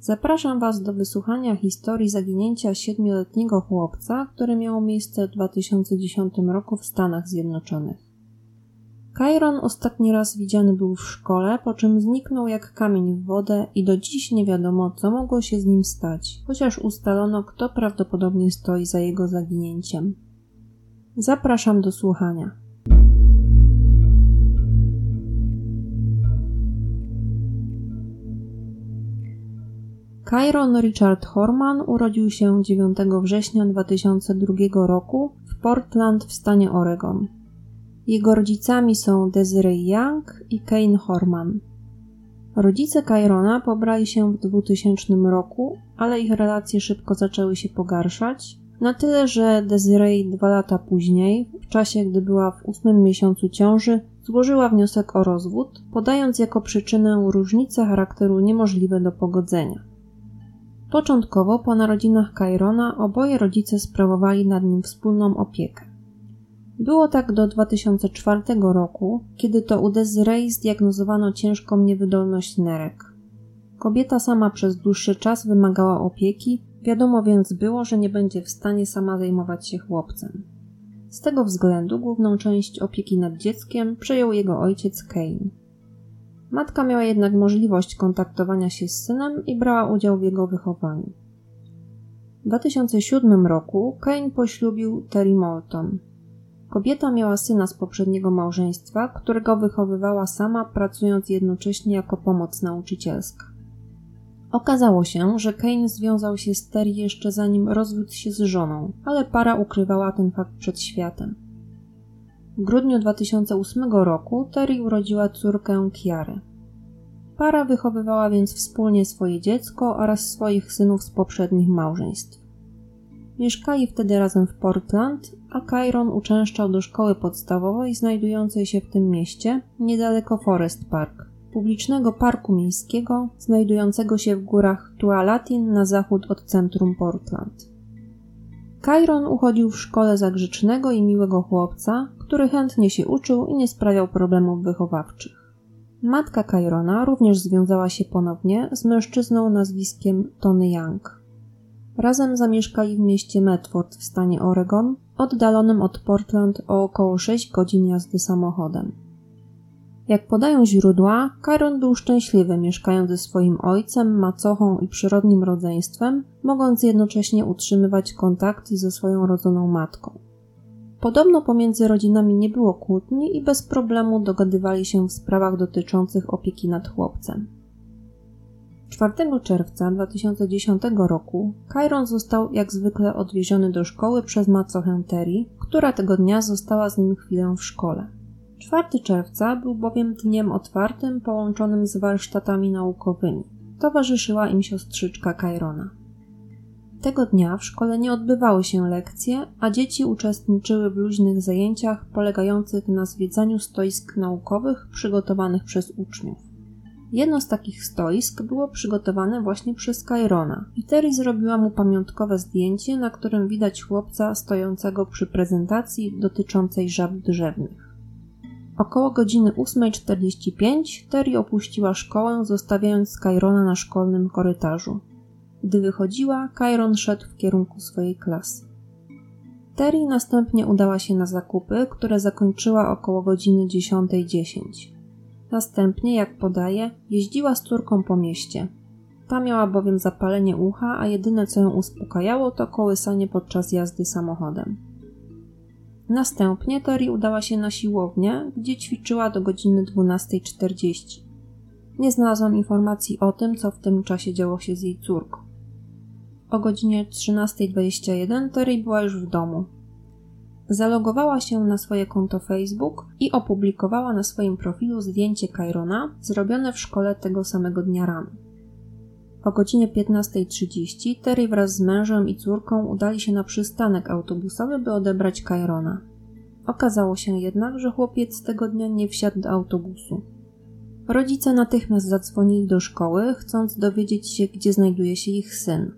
Zapraszam Was do wysłuchania historii zaginięcia siedmioletniego chłopca, które miało miejsce w 2010 roku w Stanach Zjednoczonych. Kairon ostatni raz widziany był w szkole, po czym zniknął jak kamień w wodę i do dziś nie wiadomo, co mogło się z nim stać, chociaż ustalono, kto prawdopodobnie stoi za jego zaginięciem. Zapraszam do słuchania. Kyron Richard Horman urodził się 9 września 2002 roku w Portland w stanie Oregon. Jego rodzicami są Desiree Young i Kane Horman. Rodzice Kyrona pobrali się w 2000 roku, ale ich relacje szybko zaczęły się pogarszać, na tyle, że Desiree dwa lata później, w czasie gdy była w ósmym miesiącu ciąży, złożyła wniosek o rozwód, podając jako przyczynę różnice charakteru niemożliwe do pogodzenia. Początkowo po narodzinach Kairona oboje rodzice sprawowali nad nim wspólną opiekę. Było tak do 2004 roku, kiedy to u Desiree zdiagnozowano ciężką niewydolność nerek. Kobieta sama przez dłuższy czas wymagała opieki, wiadomo więc było, że nie będzie w stanie sama zajmować się chłopcem. Z tego względu główną część opieki nad dzieckiem przejął jego ojciec Kane. Matka miała jednak możliwość kontaktowania się z synem i brała udział w jego wychowaniu. W 2007 roku Kane poślubił Terry Morton. Kobieta miała syna z poprzedniego małżeństwa, którego wychowywała sama, pracując jednocześnie jako pomoc nauczycielska. Okazało się, że Kane związał się z Terry jeszcze zanim rozwiódł się z żoną, ale para ukrywała ten fakt przed światem. W grudniu 2008 roku Terry urodziła córkę Kiarę. Para wychowywała więc wspólnie swoje dziecko oraz swoich synów z poprzednich małżeństw. Mieszkali wtedy razem w Portland, a Kyron uczęszczał do szkoły podstawowej znajdującej się w tym mieście, niedaleko Forest Park, publicznego parku miejskiego znajdującego się w górach Tualatin na zachód od centrum Portland. Kyron uchodził w szkole za grzecznego i miłego chłopca, który chętnie się uczył i nie sprawiał problemów wychowawczych. Matka Kyrona również związała się ponownie z mężczyzną nazwiskiem Tony Young. Razem zamieszkali w mieście Medford w stanie Oregon, oddalonym od Portland o około 6 godzin jazdy samochodem. Jak podają źródła, Kyron był szczęśliwy mieszkając ze swoim ojcem, macochą i przyrodnim rodzeństwem, mogąc jednocześnie utrzymywać kontakty ze swoją rodzoną matką. Podobno pomiędzy rodzinami nie było kłótni i bez problemu dogadywali się w sprawach dotyczących opieki nad chłopcem. 4 czerwca 2010 roku Kyron został jak zwykle odwieziony do szkoły przez macochę Terry, która tego dnia została z nim chwilę w szkole. 4 czerwca był bowiem dniem otwartym połączonym z warsztatami naukowymi. Towarzyszyła im siostrzyczka Kyrona. Tego dnia w szkole nie odbywały się lekcje, a dzieci uczestniczyły w luźnych zajęciach polegających na zwiedzaniu stoisk naukowych przygotowanych przez uczniów. Jedno z takich stoisk było przygotowane właśnie przez Kyrona i Terry zrobiła mu pamiątkowe zdjęcie, na którym widać chłopca stojącego przy prezentacji dotyczącej żab drzewnych. Około godziny 8.45 Terry opuściła szkołę, zostawiając Kyrona na szkolnym korytarzu. Gdy wychodziła, Kyron szedł w kierunku swojej klasy. Terry następnie udała się na zakupy, które zakończyła około godziny 10.10. .10. Następnie, jak podaje, jeździła z córką po mieście. Ta miała bowiem zapalenie ucha, a jedyne co ją uspokajało to kołysanie podczas jazdy samochodem. Następnie Terry udała się na siłownię, gdzie ćwiczyła do godziny 12.40. Nie znalazłam informacji o tym, co w tym czasie działo się z jej córką. O godzinie 13.21 Terry była już w domu. Zalogowała się na swoje konto Facebook i opublikowała na swoim profilu zdjęcie Kyrona zrobione w szkole tego samego dnia rano. O godzinie 15.30 Terry wraz z mężem i córką udali się na przystanek autobusowy, by odebrać Kyrona. Okazało się jednak, że chłopiec tego dnia nie wsiadł do autobusu. Rodzice natychmiast zadzwonili do szkoły, chcąc dowiedzieć się, gdzie znajduje się ich syn.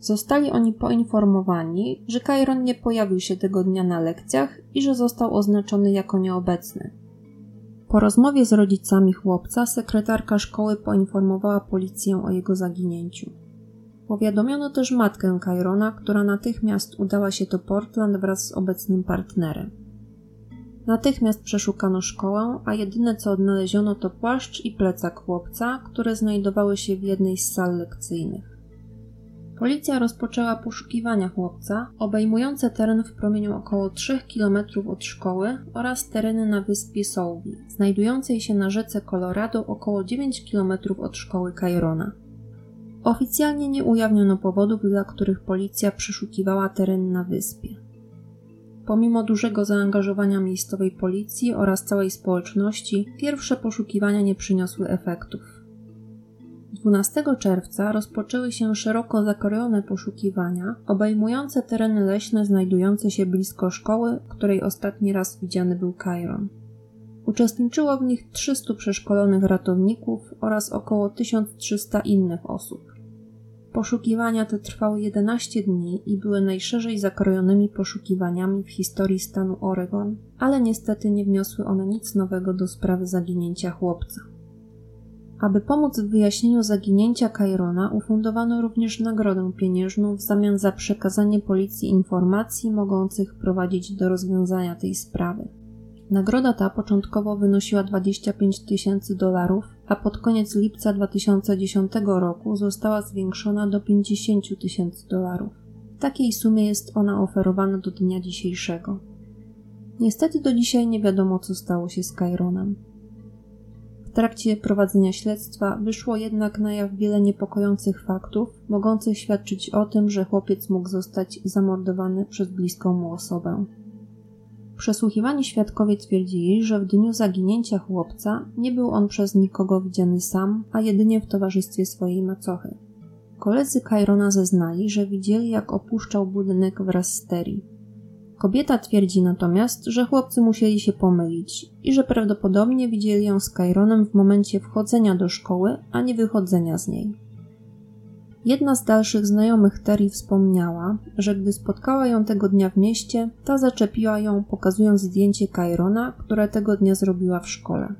Zostali oni poinformowani, że Kairon nie pojawił się tego dnia na lekcjach i że został oznaczony jako nieobecny. Po rozmowie z rodzicami chłopca sekretarka szkoły poinformowała policję o jego zaginięciu. Powiadomiono też matkę Kyrona, która natychmiast udała się do Portland wraz z obecnym partnerem. Natychmiast przeszukano szkołę, a jedyne co odnaleziono to płaszcz i plecak chłopca, które znajdowały się w jednej z sal lekcyjnych. Policja rozpoczęła poszukiwania chłopca, obejmujące teren w promieniu około 3 km od szkoły oraz tereny na wyspie Soulby, znajdującej się na rzece Colorado około 9 km od szkoły Cairona. Oficjalnie nie ujawniono powodów, dla których policja przeszukiwała teren na wyspie. Pomimo dużego zaangażowania miejscowej policji oraz całej społeczności, pierwsze poszukiwania nie przyniosły efektów. 12 czerwca rozpoczęły się szeroko zakrojone poszukiwania obejmujące tereny leśne znajdujące się blisko szkoły, której ostatni raz widziany był Kairon. Uczestniczyło w nich 300 przeszkolonych ratowników oraz około 1300 innych osób. Poszukiwania te trwały 11 dni i były najszerzej zakrojonymi poszukiwaniami w historii stanu Oregon, ale niestety nie wniosły one nic nowego do sprawy zaginięcia chłopca. Aby pomóc w wyjaśnieniu zaginięcia Kyrona, ufundowano również nagrodę pieniężną w zamian za przekazanie policji informacji mogących prowadzić do rozwiązania tej sprawy. Nagroda ta początkowo wynosiła 25 tysięcy dolarów, a pod koniec lipca 2010 roku została zwiększona do 50 tysięcy dolarów. W takiej sumie jest ona oferowana do dnia dzisiejszego. Niestety do dzisiaj nie wiadomo, co stało się z Kaironem. Trakcie prowadzenia śledztwa wyszło jednak na jaw wiele niepokojących faktów, mogących świadczyć o tym, że chłopiec mógł zostać zamordowany przez bliską mu osobę. Przesłuchiwani świadkowie twierdzili, że w dniu zaginięcia chłopca nie był on przez nikogo widziany sam, a jedynie w towarzystwie swojej macochy. Koledzy Kyrona zeznali, że widzieli jak opuszczał budynek wraz z Terry. Kobieta twierdzi natomiast, że chłopcy musieli się pomylić i że prawdopodobnie widzieli ją z Kyronem w momencie wchodzenia do szkoły, a nie wychodzenia z niej. Jedna z dalszych znajomych Terry wspomniała, że gdy spotkała ją tego dnia w mieście, ta zaczepiła ją, pokazując zdjęcie Kairona, które tego dnia zrobiła w szkole.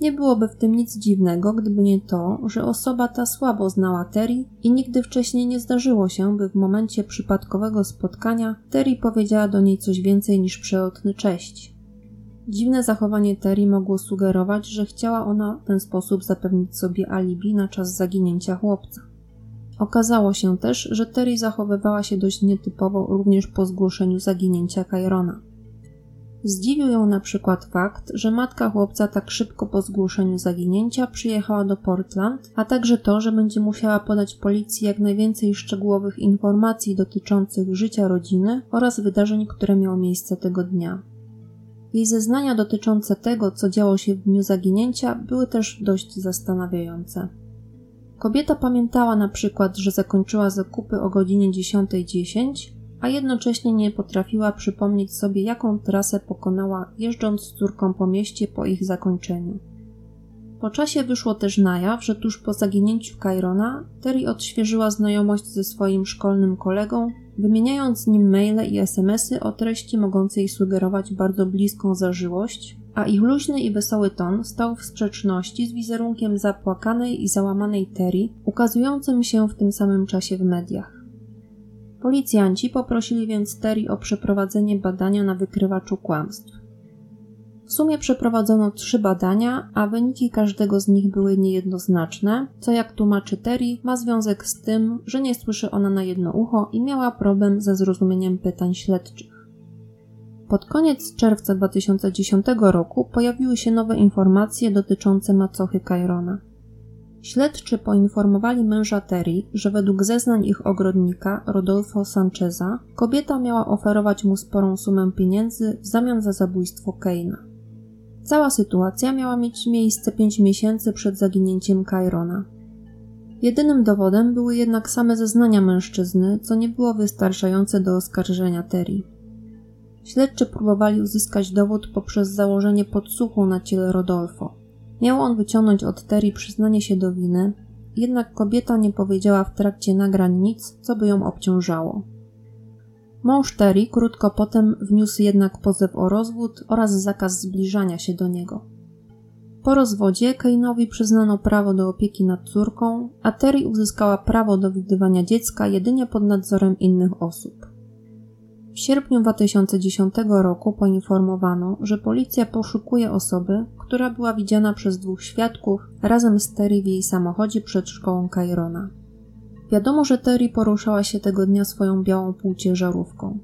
Nie byłoby w tym nic dziwnego, gdyby nie to, że osoba ta słabo znała Terry i nigdy wcześniej nie zdarzyło się, by w momencie przypadkowego spotkania Terry powiedziała do niej coś więcej niż przelotny cześć. Dziwne zachowanie Terry mogło sugerować, że chciała ona w ten sposób zapewnić sobie alibi na czas zaginięcia chłopca. Okazało się też, że Terry zachowywała się dość nietypowo również po zgłoszeniu zaginięcia Kyrona. Zdziwił ją na przykład fakt, że matka chłopca tak szybko po zgłoszeniu zaginięcia przyjechała do Portland, a także to, że będzie musiała podać policji jak najwięcej szczegółowych informacji dotyczących życia rodziny oraz wydarzeń, które miały miejsce tego dnia. Jej zeznania dotyczące tego, co działo się w dniu zaginięcia, były też dość zastanawiające. Kobieta pamiętała na przykład, że zakończyła zakupy o godzinie 10.10, a jednocześnie nie potrafiła przypomnieć sobie, jaką trasę pokonała jeżdżąc z córką po mieście po ich zakończeniu. Po czasie wyszło też na jaw, że tuż po zaginięciu Kyrona Terry odświeżyła znajomość ze swoim szkolnym kolegą, wymieniając z nim maile i smsy o treści mogącej sugerować bardzo bliską zażyłość, a ich luźny i wesoły ton stał w sprzeczności z wizerunkiem zapłakanej i załamanej Terry, ukazującym się w tym samym czasie w mediach. Policjanci poprosili więc Terry o przeprowadzenie badania na wykrywaczu kłamstw. W sumie przeprowadzono trzy badania, a wyniki każdego z nich były niejednoznaczne, co jak tłumaczy Terry ma związek z tym, że nie słyszy ona na jedno ucho i miała problem ze zrozumieniem pytań śledczych. Pod koniec czerwca 2010 roku pojawiły się nowe informacje dotyczące macochy Kyrona. Śledczy poinformowali męża Terry, że według zeznań ich ogrodnika, Rodolfo Sancheza, kobieta miała oferować mu sporą sumę pieniędzy w zamian za zabójstwo Keina. Cała sytuacja miała mieć miejsce 5 miesięcy przed zaginięciem Kyrona. Jedynym dowodem były jednak same zeznania mężczyzny, co nie było wystarczające do oskarżenia Terry. Śledczy próbowali uzyskać dowód poprzez założenie podsłuchu na ciele Rodolfo. Miał on wyciągnąć od Terry przyznanie się do winy, jednak kobieta nie powiedziała w trakcie nagrań nic, co by ją obciążało. Mąż Terry krótko potem wniósł jednak pozew o rozwód oraz zakaz zbliżania się do niego. Po rozwodzie Kane'owi przyznano prawo do opieki nad córką, a Terry uzyskała prawo do widywania dziecka jedynie pod nadzorem innych osób. W sierpniu 2010 roku poinformowano, że policja poszukuje osoby, która była widziana przez dwóch świadków razem z Terry w jej samochodzie przed szkołą Kairona. Wiadomo, że Terry poruszała się tego dnia swoją białą półciężarówką.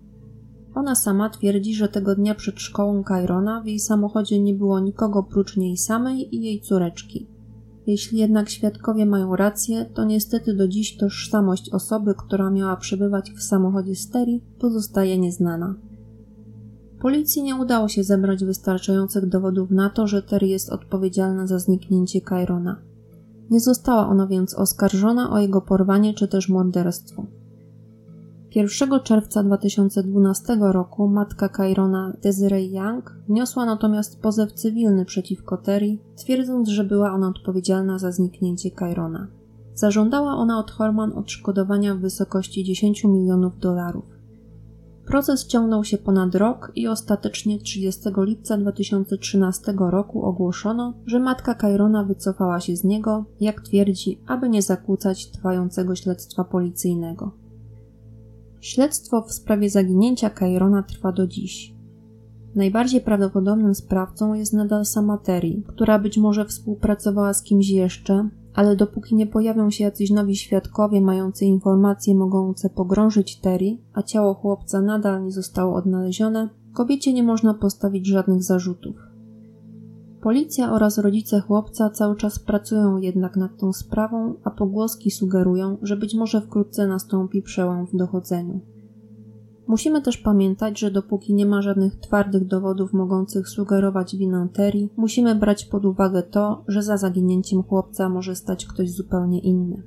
Ona sama twierdzi, że tego dnia przed szkołą Kairona w jej samochodzie nie było nikogo prócz niej samej i jej córeczki. Jeśli jednak świadkowie mają rację, to niestety do dziś tożsamość osoby, która miała przebywać w samochodzie Steri, pozostaje nieznana. Policji nie udało się zebrać wystarczających dowodów na to, że Terry jest odpowiedzialna za zniknięcie Kairona. Nie została ona więc oskarżona o jego porwanie czy też morderstwo. 1 czerwca 2012 roku matka Kairona Desiree Young wniosła natomiast pozew cywilny przeciwko Terry, twierdząc, że była ona odpowiedzialna za zniknięcie Kairona. Zażądała ona od Horman odszkodowania w wysokości 10 milionów dolarów. Proces ciągnął się ponad rok i ostatecznie 30 lipca 2013 roku ogłoszono, że matka Kairona wycofała się z niego, jak twierdzi, aby nie zakłócać trwającego śledztwa policyjnego. Śledztwo w sprawie zaginięcia Kairona trwa do dziś. Najbardziej prawdopodobnym sprawcą jest nadal sama Terry, która być może współpracowała z kimś jeszcze, ale dopóki nie pojawią się jacyś nowi świadkowie mający informacje mogące pogrążyć Terry, a ciało chłopca nadal nie zostało odnalezione, kobiecie nie można postawić żadnych zarzutów. Policja oraz rodzice chłopca cały czas pracują jednak nad tą sprawą, a pogłoski sugerują, że być może wkrótce nastąpi przełom w dochodzeniu. Musimy też pamiętać, że dopóki nie ma żadnych twardych dowodów mogących sugerować winę Terry, musimy brać pod uwagę to, że za zaginięciem chłopca może stać ktoś zupełnie inny.